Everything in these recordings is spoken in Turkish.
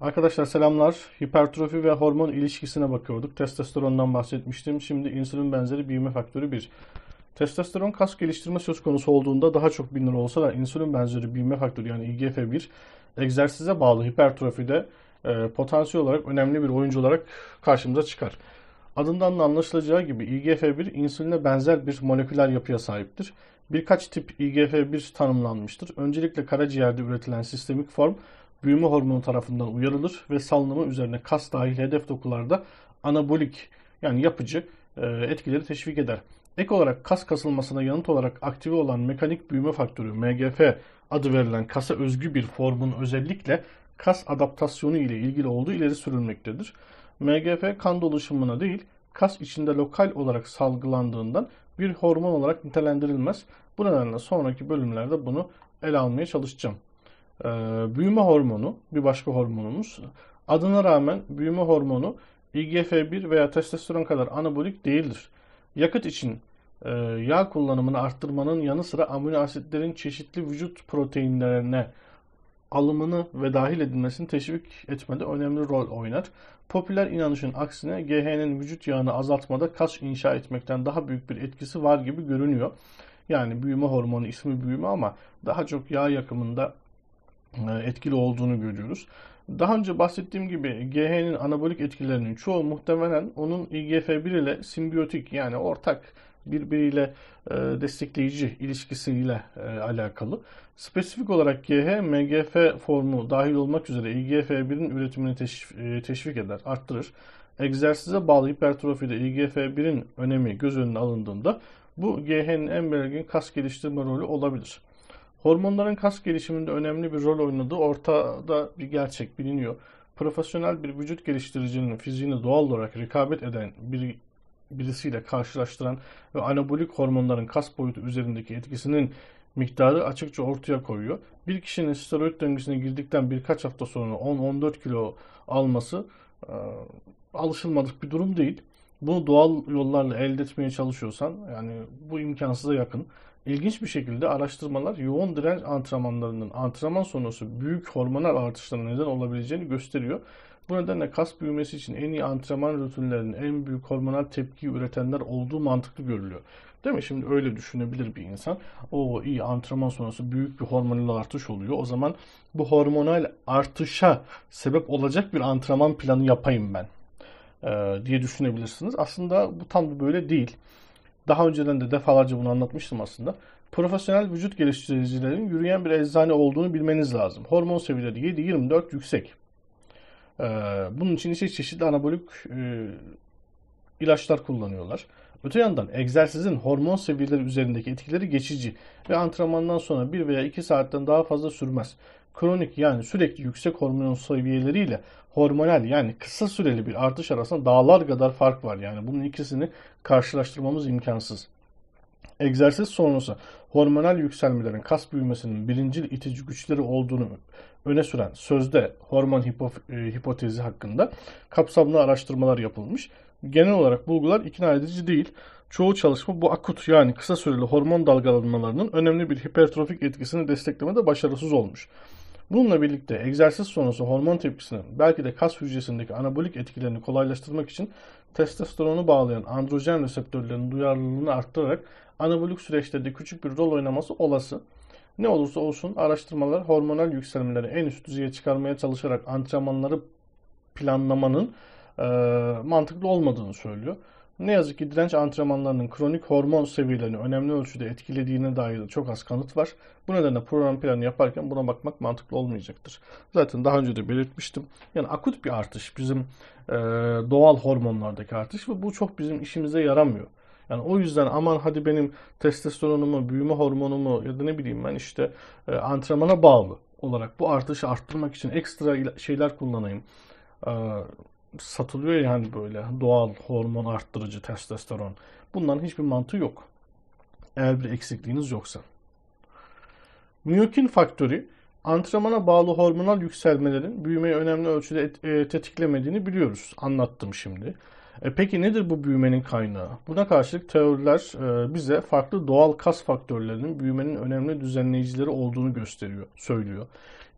Arkadaşlar selamlar. Hipertrofi ve hormon ilişkisine bakıyorduk. Testosterondan bahsetmiştim. Şimdi insülin benzeri büyüme faktörü 1. Testosteron kas geliştirme söz konusu olduğunda daha çok bilinir olsa da insülin benzeri büyüme faktörü yani IGF-1 egzersize bağlı hipertrofide e, potansiyel olarak önemli bir oyuncu olarak karşımıza çıkar. Adından da anlaşılacağı gibi IGF-1 insüline benzer bir moleküler yapıya sahiptir. Birkaç tip IGF-1 tanımlanmıştır. Öncelikle karaciğerde üretilen sistemik form büyüme hormonu tarafından uyarılır ve salınımı üzerine kas dahil hedef dokularda anabolik yani yapıcı e, etkileri teşvik eder. Ek olarak kas kasılmasına yanıt olarak aktive olan mekanik büyüme faktörü MGF adı verilen kasa özgü bir formun özellikle kas adaptasyonu ile ilgili olduğu ileri sürülmektedir. MGF kan dolaşımına değil, kas içinde lokal olarak salgılandığından bir hormon olarak nitelendirilmez. Bu nedenle sonraki bölümlerde bunu ele almaya çalışacağım. Ee, büyüme hormonu bir başka hormonumuz. Adına rağmen büyüme hormonu IGF-1 veya testosteron kadar anabolik değildir. Yakıt için e, yağ kullanımını arttırmanın yanı sıra amino asitlerin çeşitli vücut proteinlerine alımını ve dahil edilmesini teşvik etmede önemli rol oynar. Popüler inanışın aksine GH'nin vücut yağını azaltmada kas inşa etmekten daha büyük bir etkisi var gibi görünüyor. Yani büyüme hormonu ismi büyüme ama daha çok yağ yakımında etkili olduğunu görüyoruz. Daha önce bahsettiğim gibi GH'nin anabolik etkilerinin çoğu muhtemelen onun IGF-1 ile simbiyotik yani ortak birbiriyle e, destekleyici ilişkisiyle e, alakalı. Spesifik olarak GH, MGF formu dahil olmak üzere IGF-1'in üretimini teşvik eder, arttırır. Egzersize bağlı hipertrofide IGF-1'in önemi göz önüne alındığında bu GH'nin en belirgin kas geliştirme rolü olabilir. Hormonların kas gelişiminde önemli bir rol oynadığı ortada bir gerçek biliniyor. Profesyonel bir vücut geliştiricinin fiziğini doğal olarak rekabet eden bir birisiyle karşılaştıran ve anabolik hormonların kas boyutu üzerindeki etkisinin miktarı açıkça ortaya koyuyor. Bir kişinin steroid döngüsüne girdikten birkaç hafta sonra 10-14 kilo alması e, alışılmadık bir durum değil. Bunu doğal yollarla elde etmeye çalışıyorsan yani bu imkansıza yakın. İlginç bir şekilde araştırmalar yoğun direnç antrenmanlarının antrenman sonrası büyük hormonal artışlara neden olabileceğini gösteriyor. Bu nedenle kas büyümesi için en iyi antrenman rutinlerinin en büyük hormonal tepki üretenler olduğu mantıklı görülüyor. Değil mi? Şimdi öyle düşünebilir bir insan. O iyi antrenman sonrası büyük bir hormonal artış oluyor. O zaman bu hormonal artışa sebep olacak bir antrenman planı yapayım ben diye düşünebilirsiniz. Aslında bu tam böyle değil. Daha önceden de defalarca bunu anlatmıştım aslında. Profesyonel vücut geliştiricilerin yürüyen bir eczane olduğunu bilmeniz lazım. Hormon seviyeleri 7-24 yüksek. Ee, bunun için ise çeşitli anabolik e, ilaçlar kullanıyorlar. Öte yandan egzersizin hormon seviyeleri üzerindeki etkileri geçici ve antrenmandan sonra 1 veya 2 saatten daha fazla sürmez. Kronik yani sürekli yüksek hormon seviyeleriyle hormonal yani kısa süreli bir artış arasında dağlar kadar fark var. Yani bunun ikisini karşılaştırmamız imkansız. Egzersiz sonrası hormonal yükselmelerin kas büyümesinin birincil itici güçleri olduğunu öne süren sözde hormon hipo, e, hipotezi hakkında kapsamlı araştırmalar yapılmış. Genel olarak bulgular ikna edici değil. Çoğu çalışma bu akut yani kısa süreli hormon dalgalanmalarının önemli bir hipertrofik etkisini desteklemede başarısız olmuş. Bununla birlikte egzersiz sonrası hormon tepkisinin belki de kas hücresindeki anabolik etkilerini kolaylaştırmak için testosteronu bağlayan androjen reseptörlerinin duyarlılığını arttırarak anabolik süreçlerde küçük bir rol oynaması olası. Ne olursa olsun araştırmalar hormonal yükselmeleri en üst düzeye çıkarmaya çalışarak antrenmanları planlamanın e, mantıklı olmadığını söylüyor. Ne yazık ki direnç antrenmanlarının kronik hormon seviyelerini önemli ölçüde etkilediğine dair de çok az kanıt var. Bu nedenle program planı yaparken buna bakmak mantıklı olmayacaktır. Zaten daha önce de belirtmiştim. Yani akut bir artış bizim e, doğal hormonlardaki artış ve bu çok bizim işimize yaramıyor. Yani o yüzden aman hadi benim testosteronumu, büyüme hormonumu ya da ne bileyim ben işte e, antrenmana bağlı olarak bu artışı arttırmak için ekstra şeyler kullanayım. E, satılıyor yani böyle doğal hormon arttırıcı testosteron. Bunların hiçbir mantığı yok. Eğer bir eksikliğiniz yoksa. Myokin faktörü antrenmana bağlı hormonal yükselmelerin büyümeyi önemli ölçüde et, e, tetiklemediğini biliyoruz. Anlattım şimdi. E peki nedir bu büyümenin kaynağı? Buna karşılık teoriler e, bize farklı doğal kas faktörlerinin büyümenin önemli düzenleyicileri olduğunu gösteriyor, söylüyor.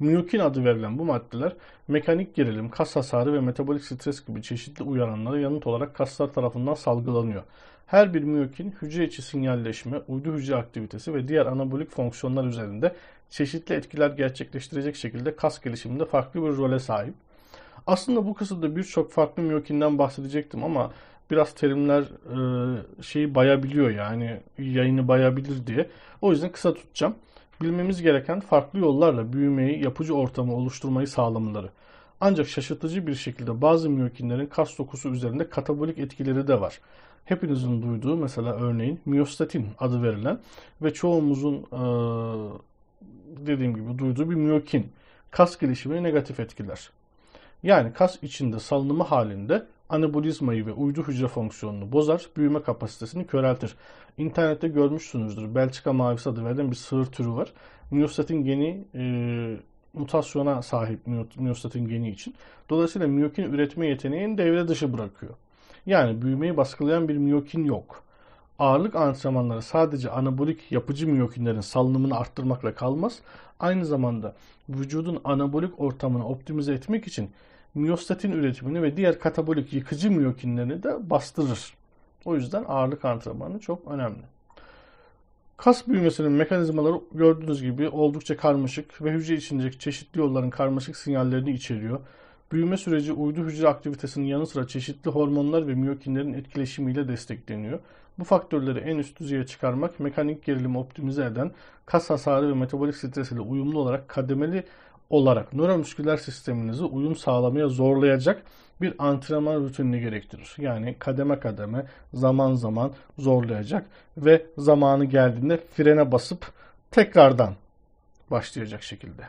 Myokin adı verilen bu maddeler mekanik gerilim, kas hasarı ve metabolik stres gibi çeşitli uyaranlara yanıt olarak kaslar tarafından salgılanıyor. Her bir myokin hücre içi sinyalleşme, uydu hücre aktivitesi ve diğer anabolik fonksiyonlar üzerinde çeşitli etkiler gerçekleştirecek şekilde kas gelişiminde farklı bir role sahip. Aslında bu kısımda birçok farklı myokinden bahsedecektim ama biraz terimler e, şeyi bayabiliyor yani yayını bayabilir diye. O yüzden kısa tutacağım. Bilmemiz gereken farklı yollarla büyümeyi, yapıcı ortamı oluşturmayı sağlamaları. Ancak şaşırtıcı bir şekilde bazı miyokinlerin kas dokusu üzerinde katabolik etkileri de var. Hepinizin duyduğu mesela örneğin miyostatin adı verilen ve çoğumuzun e, dediğim gibi duyduğu bir miyokin kas gelişimini negatif etkiler. Yani kas içinde salınımı halinde anabolizmayı ve uydu hücre fonksiyonunu bozar, büyüme kapasitesini köreltir. İnternette görmüşsünüzdür. Belçika mavisi adı verilen bir sığır türü var. Miyostatin geni e, mutasyona sahip miyostatin geni için. Dolayısıyla miyokin üretme yeteneğini devre dışı bırakıyor. Yani büyümeyi baskılayan bir miyokin yok. Ağırlık antrenmanları sadece anabolik yapıcı miyokinlerin salınımını arttırmakla kalmaz. Aynı zamanda vücudun anabolik ortamını optimize etmek için miyostatin üretimini ve diğer katabolik yıkıcı miyokinlerini de bastırır. O yüzden ağırlık antrenmanı çok önemli. Kas büyümesinin mekanizmaları gördüğünüz gibi oldukça karmaşık ve hücre içindeki çeşitli yolların karmaşık sinyallerini içeriyor. Büyüme süreci uydu hücre aktivitesinin yanı sıra çeşitli hormonlar ve miyokinlerin etkileşimiyle destekleniyor. Bu faktörleri en üst düzeye çıkarmak, mekanik gerilimi optimize eden, kas hasarı ve metabolik stres ile uyumlu olarak kademeli olarak nöromüsküler sisteminizi uyum sağlamaya zorlayacak bir antrenman rutinini gerektirir. Yani kademe kademe, zaman zaman zorlayacak ve zamanı geldiğinde frene basıp tekrardan başlayacak şekilde.